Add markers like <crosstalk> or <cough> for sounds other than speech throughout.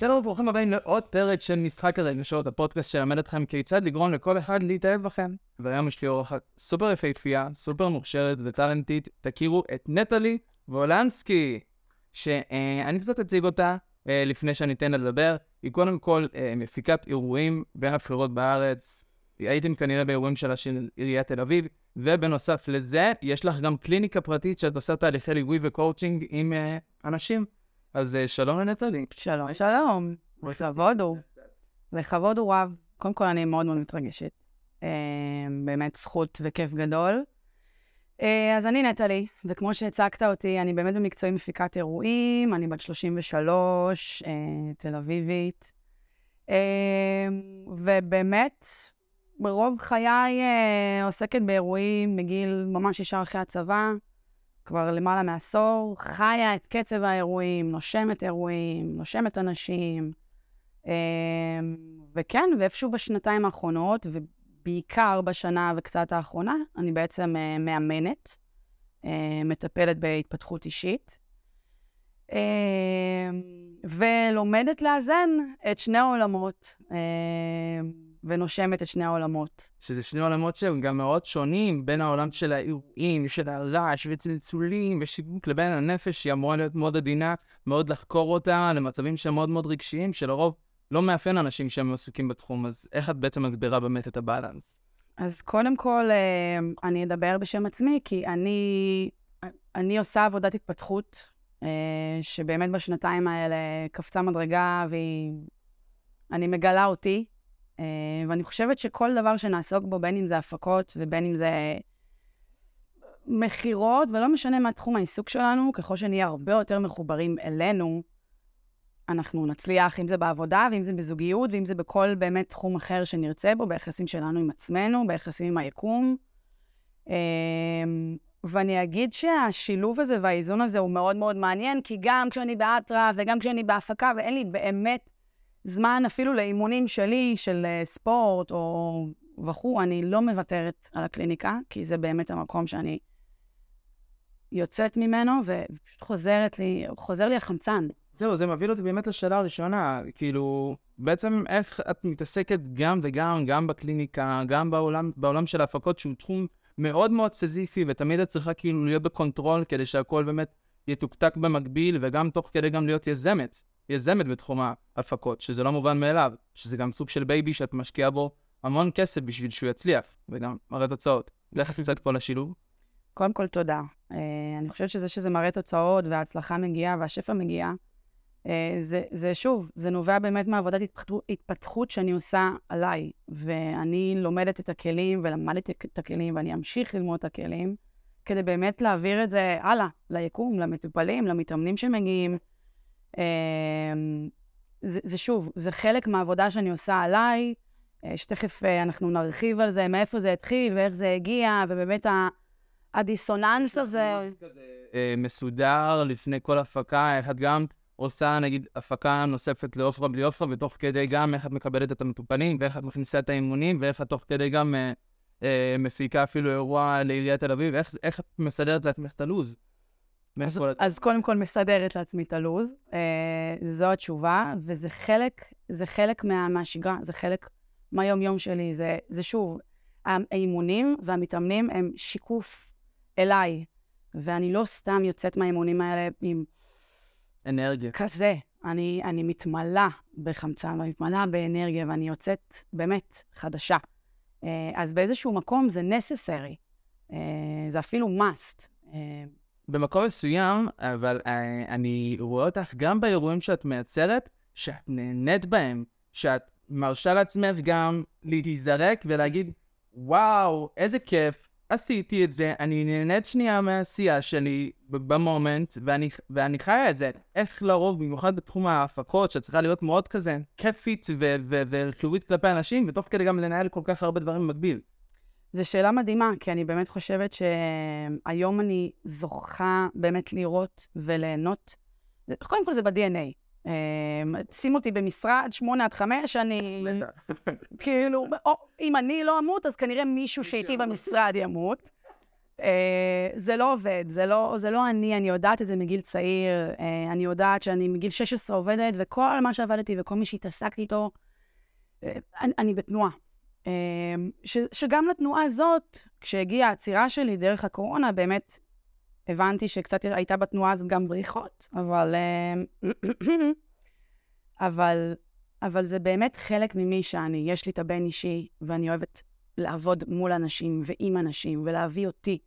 שלום וברוכים הבאים לעוד פרק של משחק הרגשות, הפודקאסט שילמד אתכם כיצד לגרום לכל אחד להתאהב בכם. והיום יש לי אורחת סופר יפהפייה, סופר מוכשרת וטלנטית, תכירו את נטלי וולנסקי, שאני קצת אציג אותה אה, לפני שאני אתן לה לדבר. היא קודם כל אה, מפיקת אירועים מבין הבכירות בארץ, הייתם כנראה באירועים שלה של עיריית תל אביב, ובנוסף לזה, יש לך גם קליניקה פרטית שאת עושה תהליכי ליווי וקואוצ'ינג עם אה, אנשים. אז אה, שלום לנטלי. שלום, שלום. לכבוד הוא. לכבוד הוא רב. קודם כל, אני מאוד מאוד מתרגשת. אה, באמת זכות וכיף גדול. אה, אז אני נטלי, וכמו שהצגת אותי, אני באמת במקצועי מפיקת אירועים, אני בת 33, אה, תל אביבית. ובאמת, ברוב חיי אה, עוסקת באירועים מגיל ממש ישר אחרי הצבא. כבר למעלה מעשור, חיה את קצב האירועים, נושמת אירועים, נושמת אנשים. אמ, וכן, ואיפשהו בשנתיים האחרונות, ובעיקר בשנה וקצת האחרונה, אני בעצם אה, מאמנת, אה, מטפלת בהתפתחות אישית, ולומדת לאזן את שני העולמות. ונושמת את שני העולמות. שזה שני עולמות שהם גם מאוד שונים בין העולם של האירועים, של הרעש וצלצולים ושיווק לבין הנפש, שהיא אמורה להיות מאוד עדינה, מאוד לחקור אותה למצבים שהם מאוד מאוד רגשיים, שלרוב לא מאפיין אנשים שהם עסוקים בתחום, אז איך את בעצם מסבירה באמת את הבאלנס? אז קודם כל, אה, אני אדבר בשם עצמי, כי אני, אני עושה עבודת התפתחות, אה, שבאמת בשנתיים האלה קפצה מדרגה, ואני מגלה אותי, ואני חושבת שכל דבר שנעסוק בו, בין אם זה הפקות ובין אם זה מכירות, ולא משנה מה תחום העיסוק שלנו, ככל שנהיה הרבה יותר מחוברים אלינו, אנחנו נצליח, אם זה בעבודה, ואם זה בזוגיות, ואם זה בכל באמת תחום אחר שנרצה בו, ביחסים שלנו עם עצמנו, ביחסים עם היקום. אה, ואני אגיד שהשילוב הזה והאיזון הזה הוא מאוד מאוד מעניין, כי גם כשאני באטרה וגם כשאני בהפקה, ואין לי באמת זמן אפילו לאימונים שלי, של אה, ספורט או וכו', אני לא מוותרת על הקליניקה, כי זה באמת המקום שאני יוצאת ממנו, ופשוט חוזרת לי, חוזר לי החמצן. זהו, זה מביא אותי באמת לשאלה הראשונה, כאילו, בעצם איך את מתעסקת גם וגם, גם בקליניקה, גם בעולם, בעולם של ההפקות, שהוא תחום מאוד מאוד סיזיפי, ותמיד את צריכה כאילו להיות ב control, כדי שהכל באמת יתוקתק במקביל, וגם תוך כדי גם להיות יזמת. יזמת בתחום ההפקות, שזה לא מובן מאליו, שזה גם סוג של baby שאת משקיעה בו המון כסף בשביל שהוא יצליח, וגם מראה תוצאות. את נמצאת פה לשילוב? קודם כל, תודה. אה, אני חושבת שזה שזה מראה תוצאות וההצלחה מגיעה והשפע מגיע, אה, זה, זה שוב, זה נובע באמת מעבודת התפתחות, התפתחות שאני עושה עליי, ואני לומדת את הכלים ולמדתי את הכלים ואני אמשיך ללמוד את הכלים, כדי באמת להעביר את זה הלאה, ליקום, למטופלים, למתאמנים שמגיעים. אמ, זה, זה שוב, זה חלק מהעבודה שאני עושה עליי, אה, שתכף אה, אנחנו נרחיב על זה, מאיפה זה התחיל ואיך זה הגיע, ובאמת הדיסוננס הזה... כזה אה, מסודר לפני כל הפקה, איך את גם עושה, נגיד, הפקה נוספת לעופרה בלי עופרה, ותוך כדי גם איך את מקבלת את המטופלים, ואיך את מכניסה את האימונים, ואיך את תוך כדי גם אה, אה, מפיקה אפילו אירוע לעיריית תל אביב, איך, איך את מסדרת לעצמך את הלו"ז? אז, אז קודם כל מסדרת לעצמי את הלו"ז, אה, זו התשובה, וזה חלק, זה חלק מה, מהשגרה, זה חלק מהיום-יום שלי. זה, זה שוב, האימונים והמתאמנים הם שיקוף אליי, ואני לא סתם יוצאת מהאימונים האלה עם... אנרגיה. כזה. אני, אני מתמלאה בחמצן, ואני מתמלאה באנרגיה, ואני יוצאת באמת חדשה. אה, אז באיזשהו מקום זה necessary, אה, זה אפילו must. במקום מסוים, אבל אה, אני רואה אותך גם באירועים שאת מייצרת, שאת נהנית בהם, שאת מרשה לעצמך גם להיזרק ולהגיד, וואו, איזה כיף, עשיתי את זה, אני נהנית שנייה מהעשייה שלי במומנט, ואני, ואני חיה את זה. איך לרוב, במיוחד בתחום ההפקות, שאת צריכה להיות מאוד כזה כיפית וחיובית כלפי אנשים, ותוך כדי גם לנהל כל כך הרבה דברים במקביל. זו שאלה מדהימה, כי אני באמת חושבת שהיום אני זוכה באמת לראות וליהנות. קודם כל זה ב-DNA. אמ, שים אותי במשרד, שמונה עד חמש, אני... כאילו, או אם אני לא אמות, אז כנראה מישהו שאיתי במשרד ימות. אה, זה לא עובד, זה לא, זה לא אני, אני יודעת את זה מגיל צעיר, אה, אני יודעת שאני מגיל 16 עובדת, וכל מה שעבדתי וכל מי שהתעסקתי איתו, אה, אני, אני בתנועה. אה, ש, שגם לתנועה הזאת, כשהגיעה העצירה שלי דרך הקורונה, באמת הבנתי שקצת הייתה בתנועה הזאת גם בריחות, אבל, אה, אבל, אבל זה באמת חלק ממי שאני. יש לי את הבן אישי, ואני אוהבת לעבוד מול אנשים ועם אנשים, ולהביא אותי,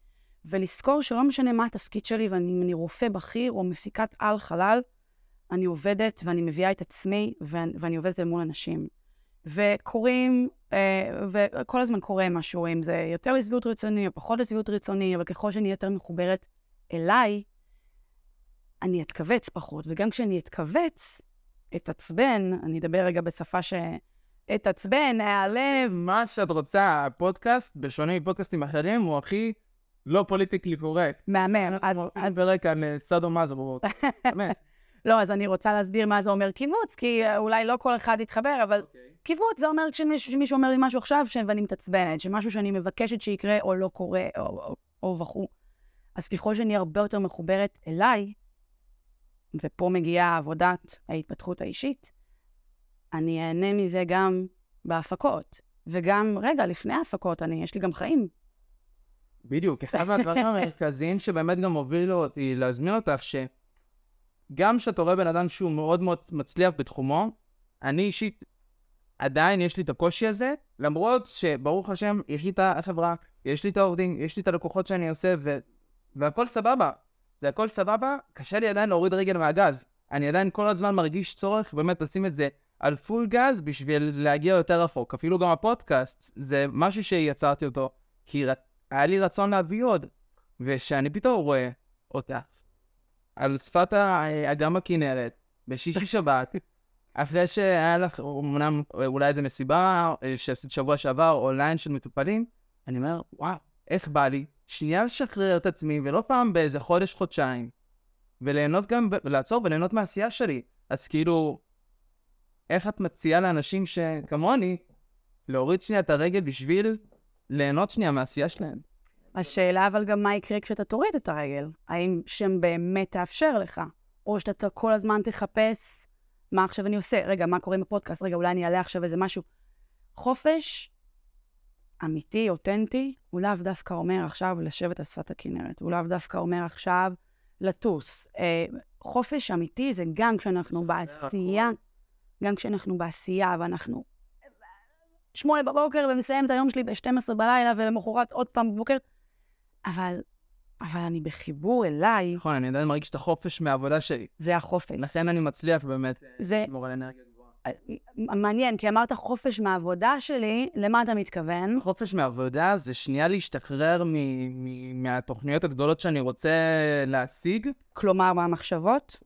ולזכור שלא משנה מה התפקיד שלי, ואם אני רופא בכיר או מפיקת על חלל, אני עובדת ואני מביאה את עצמי, ואני, ואני עובדת מול אנשים. וקורים, וכל הזמן קורה משהו, אם זה יותר לשביעות רצוני או פחות לשביעות רצוני, אבל ככל שאני יותר מחוברת אליי, אני אתכווץ פחות, וגם כשאני אתכווץ, אתעצבן, אני אדבר רגע בשפה ש... אתעצבן, העלב. מה שאת רוצה, הפודקאסט, בשונה מפודקאסטים אחרים, הוא הכי לא פוליטיקלי קורקט. מהמם. אז ברקע סאדו מאזו, <laughs> באמת. לא, אז אני רוצה להסביר מה זה אומר קיבוץ, כי אה, אולי לא כל אחד יתחבר, אבל קיבוץ זה אומר כשמישהו אומר לי משהו עכשיו ש- ואני מתעצבנת, שמשהו שאני מבקשת שיקרה או לא קורה, או, או, או וכו'. אז ככל שאני הרבה יותר מחוברת אליי, ופה מגיעה עבודת ההתפתחות האישית, אני אהנה מזה גם בהפקות. וגם, רגע, לפני ההפקות, אני, יש לי גם חיים. בדיוק, אחד מהדברים המרכזיים שבאמת גם הובילו אותי להזמין אותך, שגם כשאתה רואה בן אדם שהוא מאוד מאוד מצליח בתחומו, אני אישית, עדיין יש לי את הקושי הזה, למרות שברוך השם, יש לי את החברה, יש לי את העובדים, יש לי את הלקוחות שאני עושה, ו... והכל סבבה. זה הכל סבבה, קשה לי עדיין להוריד רגל מהגז. אני עדיין כל הזמן מרגיש צורך באמת לשים את זה על פול גז בשביל להגיע יותר רחוק. אפילו גם הפודקאסט, זה משהו שיצרתי אותו, כי ר... היה לי רצון להביא עוד. ושאני פתאום רואה אותה על שפת ה- אגם הכנרת, בשישי שבת, אחרי שהיה לך אמנם אולי איזה מסיבה אה, שעשית שבוע שעבר, או ליין של מטופלים, אני אומר, וואו, איך בא לי שנייה לשחרר את עצמי, ולא פעם באיזה חודש, חודשיים, וליהנות גם, לעצור וליהנות מהעשייה שלי. אז כאילו, איך את מציעה לאנשים שכמוני, להוריד שנייה את הרגל בשביל ליהנות שנייה מהעשייה שלהם? השאלה אבל גם מה יקרה כשאתה תוריד את הרגל. האם שם באמת תאפשר לך? או שאתה כל הזמן תחפש מה עכשיו אני עושה? רגע, מה קורה עם הפודקאסט? רגע, אולי אני אעלה עכשיו איזה משהו. חופש אמיתי, אותנטי, הוא לאו דווקא אומר עכשיו לשבת על שפת הכנרת. הוא לאו דווקא אומר עכשיו לטוס. אה, חופש אמיתי זה גם כשאנחנו בעשייה, גם כשאנחנו בעשייה ואנחנו שמונה בבוקר ומסיים את היום שלי ב-12 בלילה ולמחרת עוד פעם בבוקר. אבל, אבל אני בחיבור אליי, נכון, אני עדיין מרגיש את החופש מהעבודה שלי. זה החופש. לכן אני מצליח באמת אה, זה לשמור על אנרגיה גבוהה. מעניין, כי אמרת חופש מהעבודה שלי, למה אתה מתכוון? חופש מעבודה זה שנייה להשתחרר מ- מ- מהתוכניות הגדולות שאני רוצה להשיג. כלומר, מהמחשבות?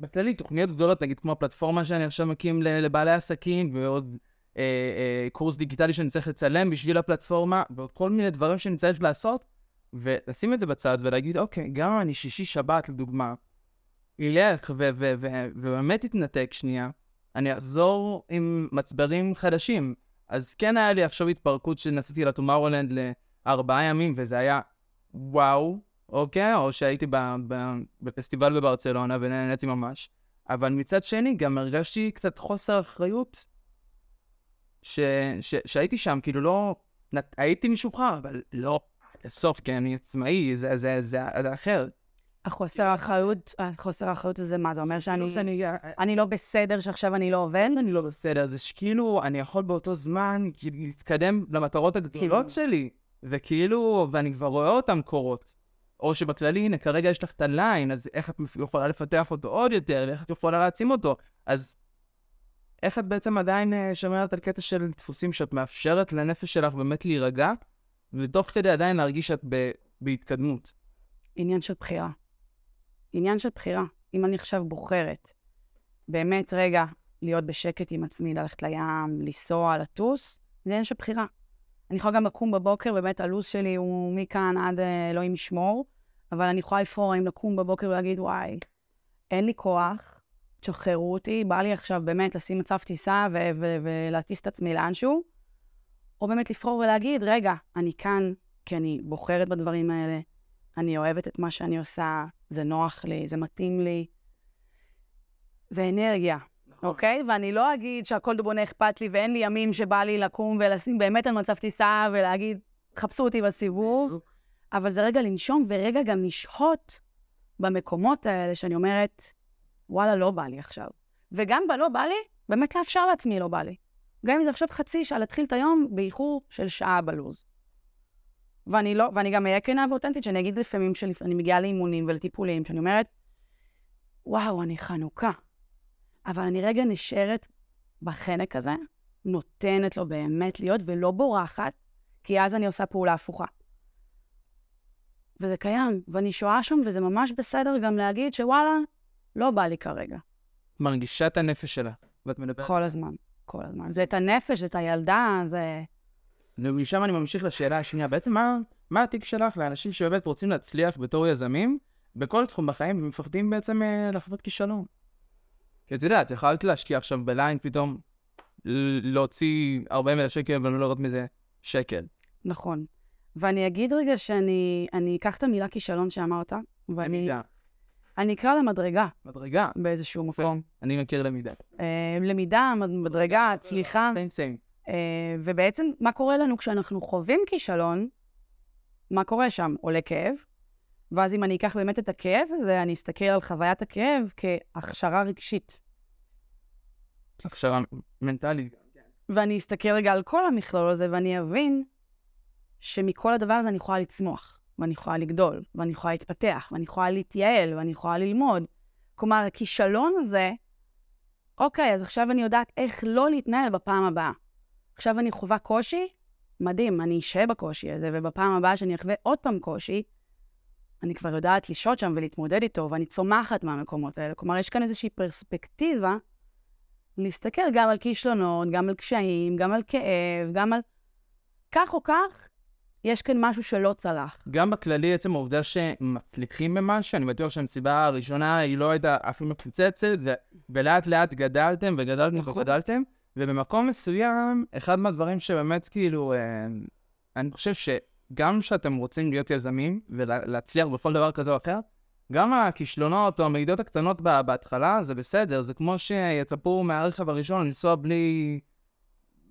בכללי, תוכניות גדולות, נגיד כמו הפלטפורמה שאני עכשיו מקים לבעלי עסקים, ועוד אה, אה, קורס דיגיטלי שאני צריך לצלם בשביל הפלטפורמה, ועוד כל מיני דברים שאני צריך לעשות, ולשים את זה בצד ולהגיד, אוקיי, גם אם אני שישי-שבת, לדוגמה, ילך ו- ו- ו- ובאמת יתנתק שנייה, אני אחזור עם מצברים חדשים. אז כן היה לי עכשיו התפרקות שנסעתי לטומארולנד לארבעה ימים, וזה היה וואו, אוקיי? או שהייתי בפסטיבל בברצלונה ונהניתי ממש. אבל מצד שני, גם הרגשתי קצת חוסר אחריות ש- ש- שהייתי שם, כאילו לא... הייתי משוחרר, אבל לא הסוף, כי אני עצמאי, זה, זה, זה, זה אחרת. החוסר האחריות, החוסר האחריות הזה, מה זה אומר שאני שאני, אני לא בסדר שעכשיו אני לא עובד? אני לא בסדר, זה שכאילו, אני יכול באותו זמן כאילו להתקדם למטרות הגדולות שלי, וכאילו, ואני כבר רואה אותן קורות. או שבכללי, הנה, כרגע יש לך את הליין, אז איך את יכולה לפתח אותו עוד יותר, ואיך את יכולה להעצים אותו? אז איך את בעצם עדיין אה, שומרת על קטע של דפוסים שאת מאפשרת לנפש שלך באמת להירגע, ותוך כדי עדיין להרגיש שאת ב- בהתקדמות? עניין של בחירה. עניין של בחירה. אם אני עכשיו בוחרת באמת רגע להיות בשקט עם עצמי, ללכת לים, לנסוע, לטוס, זה עניין של בחירה. אני יכולה גם לקום בבוקר, באמת הלו"ז שלי הוא מכאן עד אה, אלוהים ישמור, אבל אני יכולה לבחור האם לקום בבוקר ולהגיד, וואי, אין לי כוח, תשחררו אותי, בא לי עכשיו באמת לשים מצב טיסה ולהטיס את עצמי לאנשהו, או באמת לבחור ולהגיד, רגע, אני כאן כי אני בוחרת בדברים האלה, אני אוהבת את מה שאני עושה, זה נוח לי, זה מתאים לי. זה אנרגיה, נכון. אוקיי? ואני לא אגיד שהכל בונה אכפת לי ואין לי ימים שבא לי לקום ולשים באמת על מצב טיסה ולהגיד, חפשו אותי בסיבוב, אבל זה רגע לנשום ורגע גם לשהות במקומות האלה שאני אומרת, וואלה, לא בא לי עכשיו. וגם בלא בא לי, באמת לאפשר לעצמי לא בא לי. גם אם זה עכשיו חצי שעה, להתחיל את היום באיחור של שעה בלוז. ואני לא, ואני גם אהיה כנה ואותנטית, שאני אגיד לפעמים שאני מגיעה לאימונים ולטיפולים, שאני אומרת, וואו, אני חנוכה. אבל אני רגע נשארת בחנק הזה, נותנת לו באמת להיות, ולא בורחת, כי אז אני עושה פעולה הפוכה. וזה קיים, ואני שואה שם, וזה ממש בסדר גם להגיד שוואלה, לא בא לי כרגע. מרגישה את הנפש שלה, ואת מדברת. כל הזמן, כל הזמן. זה את הנפש, זה את הילדה, זה... ומשם אני ממשיך לשאלה השנייה. בעצם מה, מה הטיפ שלך לאנשים שבאמת רוצים להצליח בתור יזמים בכל תחום בחיים ומפחדים בעצם אה, לחוות כישלון? כי את יודעת, יכולת להשקיע עכשיו בליין פתאום, להוציא 40 אלף שקל ולא לראות מזה שקל. נכון. ואני אגיד רגע שאני אני אקח את המילה כישלון שאמרת, ואני למידה. אני אקרא לה מדרגה מדרגה. באיזשהו מקום. אני מכיר למידה. אה, למידה, מד- מדרגה, צליחה. סיים סיים. אה, ובעצם, מה קורה לנו כשאנחנו חווים כישלון? מה קורה שם? עולה כאב, ואז אם אני אקח באמת את הכאב הזה, אני אסתכל על חוויית הכאב כהכשרה רגשית. הכשרה מנטלית. ואני אסתכל רגע על כל המכלול הזה, ואני אבין שמכל הדבר הזה אני יכולה לצמוח, ואני יכולה לגדול, ואני יכולה להתפתח, ואני יכולה להתייעל, ואני יכולה ללמוד. כלומר, הכישלון הזה, אוקיי, אז עכשיו אני יודעת איך לא להתנהל בפעם הבאה. עכשיו אני חווה קושי, מדהים, אני אשהה בקושי הזה, ובפעם הבאה שאני אחווה עוד פעם קושי, אני כבר יודעת לשהות שם ולהתמודד איתו, ואני צומחת מהמקומות האלה. כלומר, יש כאן איזושהי פרספקטיבה להסתכל גם על כישלונות, גם על קשיים, גם על כאב, גם על... כך או כך, יש כאן משהו שלא צלח. גם בכללי, עצם העובדה שמצליחים במשהו, אני בטוח שהמסיבה הראשונה היא לא הייתה אפילו מפוצצת, ו- ולאט לאט גדלתם וגדלתם נכון. וגדלתם, ובמקום מסוים, אחד מהדברים שבאמת כאילו, אה, אני חושב שגם כשאתם רוצים להיות יזמים ולהצליח בכל דבר כזה או אחר, גם הכישלונות או המעידות הקטנות בה- בהתחלה זה בסדר, זה כמו שיצפו מהרכב הראשון לנסוע בלי,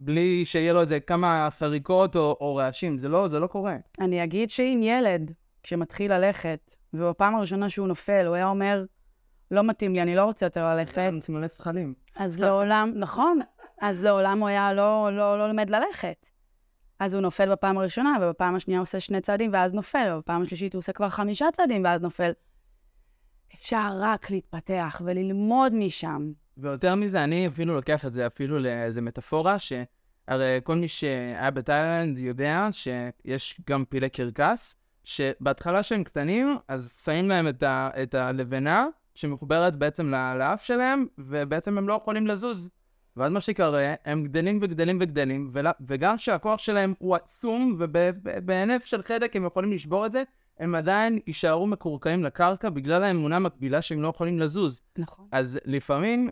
בלי שיהיה לו איזה כמה חריקות או, או רעשים, זה לא, זה לא קורה. אני אגיד שאם ילד, כשמתחיל ללכת, ובפעם הראשונה שהוא נופל, הוא היה אומר, לא מתאים לי, אני לא רוצה יותר ללכת, רוצים מלא זכלים. אז לעולם, <laughs> נכון, אז לעולם הוא היה לא, לא, לא לומד ללכת. אז הוא נופל בפעם הראשונה, ובפעם השנייה הוא עושה שני צעדים ואז נופל, ובפעם השלישית הוא עושה כבר חמישה צעדים ואז נופל. אפשר רק להתפתח וללמוד משם. ויותר מזה, אני אפילו לוקח את זה אפילו לאיזה מטאפורה, שהרי כל מי שהיה בתאילנד יודע שיש גם פילי קרקס, שבהתחלה שהם קטנים, אז שמים להם את, ה, את הלבנה, שמחוברת בעצם לאף שלהם, ובעצם הם לא יכולים לזוז. ואז מה שקורה, הם גדלים וגדלים וגדלים, ול, וגם שהכוח שלהם הוא עצום, ובהינף של חדק הם יכולים לשבור את זה, הם עדיין יישארו מקורקעים לקרקע בגלל האמונה המקבילה שהם לא יכולים לזוז. נכון. אז לפעמים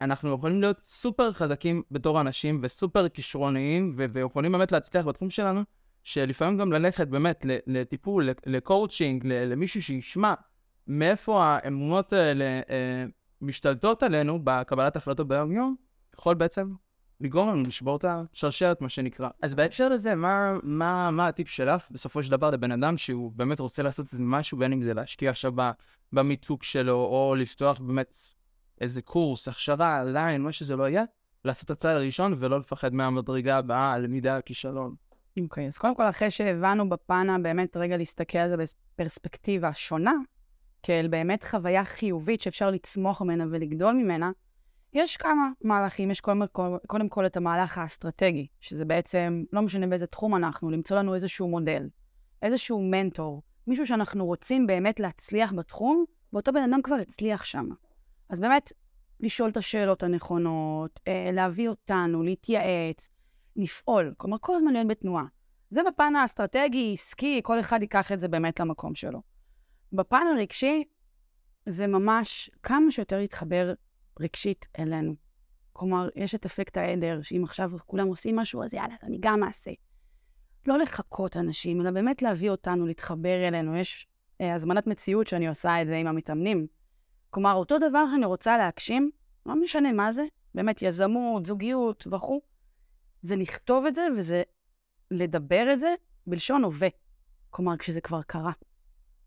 אנחנו יכולים להיות סופר חזקים בתור אנשים וסופר כישרוניים ו- ויכולים באמת להצליח בתחום שלנו, שלפעמים גם ללכת באמת לטיפול, לקואוצ'ינג, למישהו שישמע מאיפה האמונות האלה אה, משתלטות עלינו בקבלת החלטות ביום-יום, יכול בעצם לגרום לנו לשבור את השרשרת, מה שנקרא. אז בהקשר לזה, מה, מה, מה הטיפ שלך בסופו של דבר לבן אדם שהוא באמת רוצה לעשות משהו, בין אם זה להשקיע עכשיו במיתוג שלו, או לפתוח באמת איזה קורס, הכשרה, ליין, מה שזה לא יהיה, לעשות את הצעד הראשון ולא לפחד מהמדרגה הבאה, הלמידה, הכישלון. אוקיי, אז קודם כל, אחרי שהבנו בפן הבאמת רגע להסתכל על זה בפרספקטיבה שונה, כאל באמת חוויה חיובית שאפשר לצמוח ממנה ולגדול ממנה, יש כמה מהלכים. יש קודם כל, קודם כל את המהלך האסטרטגי, שזה בעצם, לא משנה באיזה תחום אנחנו, למצוא לנו איזשהו מודל, איזשהו מנטור, מישהו שאנחנו רוצים באמת להצליח בתחום, ואותו בן אדם כבר הצליח שם. אז באמת, לשאול את השאלות הנכונות, אה, להביא אותנו, להתייעץ, לפעול. כלומר, כל הזמן להיות בתנועה. זה בפן האסטרטגי, עסקי, כל אחד ייקח את זה באמת למקום שלו. בפן הרגשי, זה ממש כמה שיותר להתחבר רגשית אלינו. כלומר, יש את אפקט העדר, שאם עכשיו כולם עושים משהו, אז יאללה, אני גם אעשה. לא לחכות אנשים, אלא באמת להביא אותנו, להתחבר אלינו. יש אה, הזמנת מציאות שאני עושה את זה עם המתאמנים. כלומר, אותו דבר שאני רוצה להגשים, לא משנה מה זה, באמת יזמות, זוגיות וכו', זה לכתוב את זה וזה לדבר את זה בלשון הווה. כלומר, כשזה כבר קרה,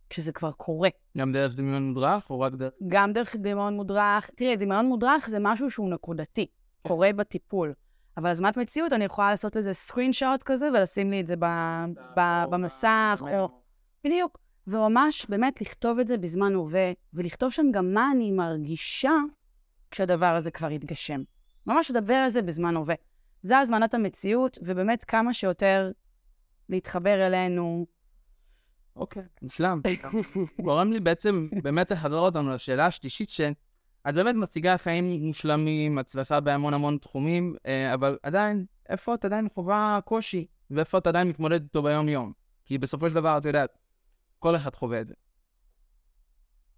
כשזה כבר קורה. גם דרך דמיון מודרך, או רק דרך... גם דרך דמיון מודרך. תראה, דמיון מודרך זה משהו שהוא נקודתי, כן. קורה בטיפול. אבל הזמנת מציאות, אני יכולה לעשות לזה סקרין שוט כזה ולשים לי את זה ב- ב- במסך, או... בדיוק. וממש באמת לכתוב את זה בזמן הווה, ולכתוב שם גם מה אני מרגישה כשהדבר הזה כבר יתגשם. ממש לדבר על זה בזמן הווה. זה הזמנת המציאות, ובאמת כמה שיותר להתחבר אלינו. אוקיי, מושלם. <laughs> גורם לי בעצם באמת לחבר אותנו לשאלה השלישית, שאת באמת מציגה חיים מושלמים, הצלחה בהמון המון תחומים, אה, אבל עדיין, איפה את עדיין חווה קושי, ואיפה את עדיין מתמודדת איתו ביום-יום? כי בסופו של דבר, את יודעת, כל אחד חווה את זה.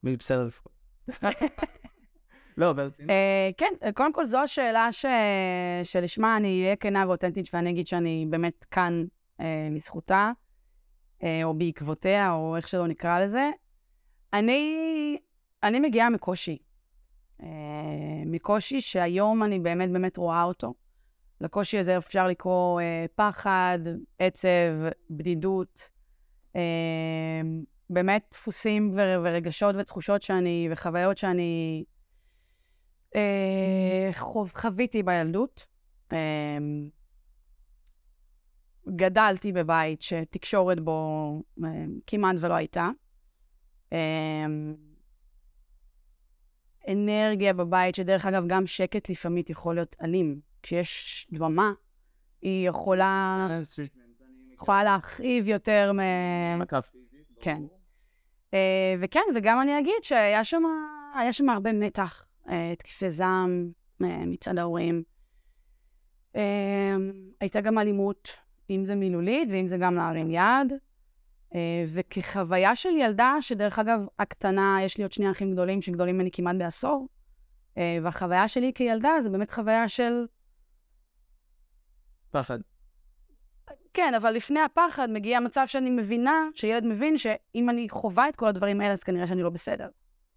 בסדר לפחות. <laughs> לא, ברצינות. אה, כן, קודם כל זו השאלה ש... שלשמה אני אהיה כנה ואותנטית ואני אגיד שאני באמת כאן אה, לזכותה, אה, או בעקבותיה, או איך שלא נקרא לזה. אני, אני מגיעה מקושי. מקושי שהיום אני באמת באמת רואה אותו. לקושי הזה אפשר לקרוא פחד, עצב, בדידות, באמת דפוסים ורגשות ותחושות שאני, וחוויות שאני אה, חוב, חוויתי בילדות. אה, גדלתי בבית שתקשורת בו אה, כמעט ולא הייתה. אה, אנרגיה בבית, שדרך אגב, גם שקט לפעמים יכול להיות אלים. כשיש דממה, היא יכולה, יכולה להכאיב יותר מ... מכה פיזית. כן. אה, וכן, וגם אני אגיד שהיה שם, היה שם הרבה מתח, אה, התקפי זעם אה, מצד ההורים. אה, הייתה גם אלימות, אם זה מילולית ואם זה גם להרים יד. אה, וכחוויה של ילדה, שדרך אגב, הקטנה, יש לי עוד שני אחים גדולים שגדולים ממני כמעט בעשור, אה, והחוויה שלי כילדה זה באמת חוויה של פחד. כן, אבל לפני הפחד מגיע מצב שאני מבינה, שילד מבין שאם אני חווה את כל הדברים האלה, אז כנראה שאני לא בסדר.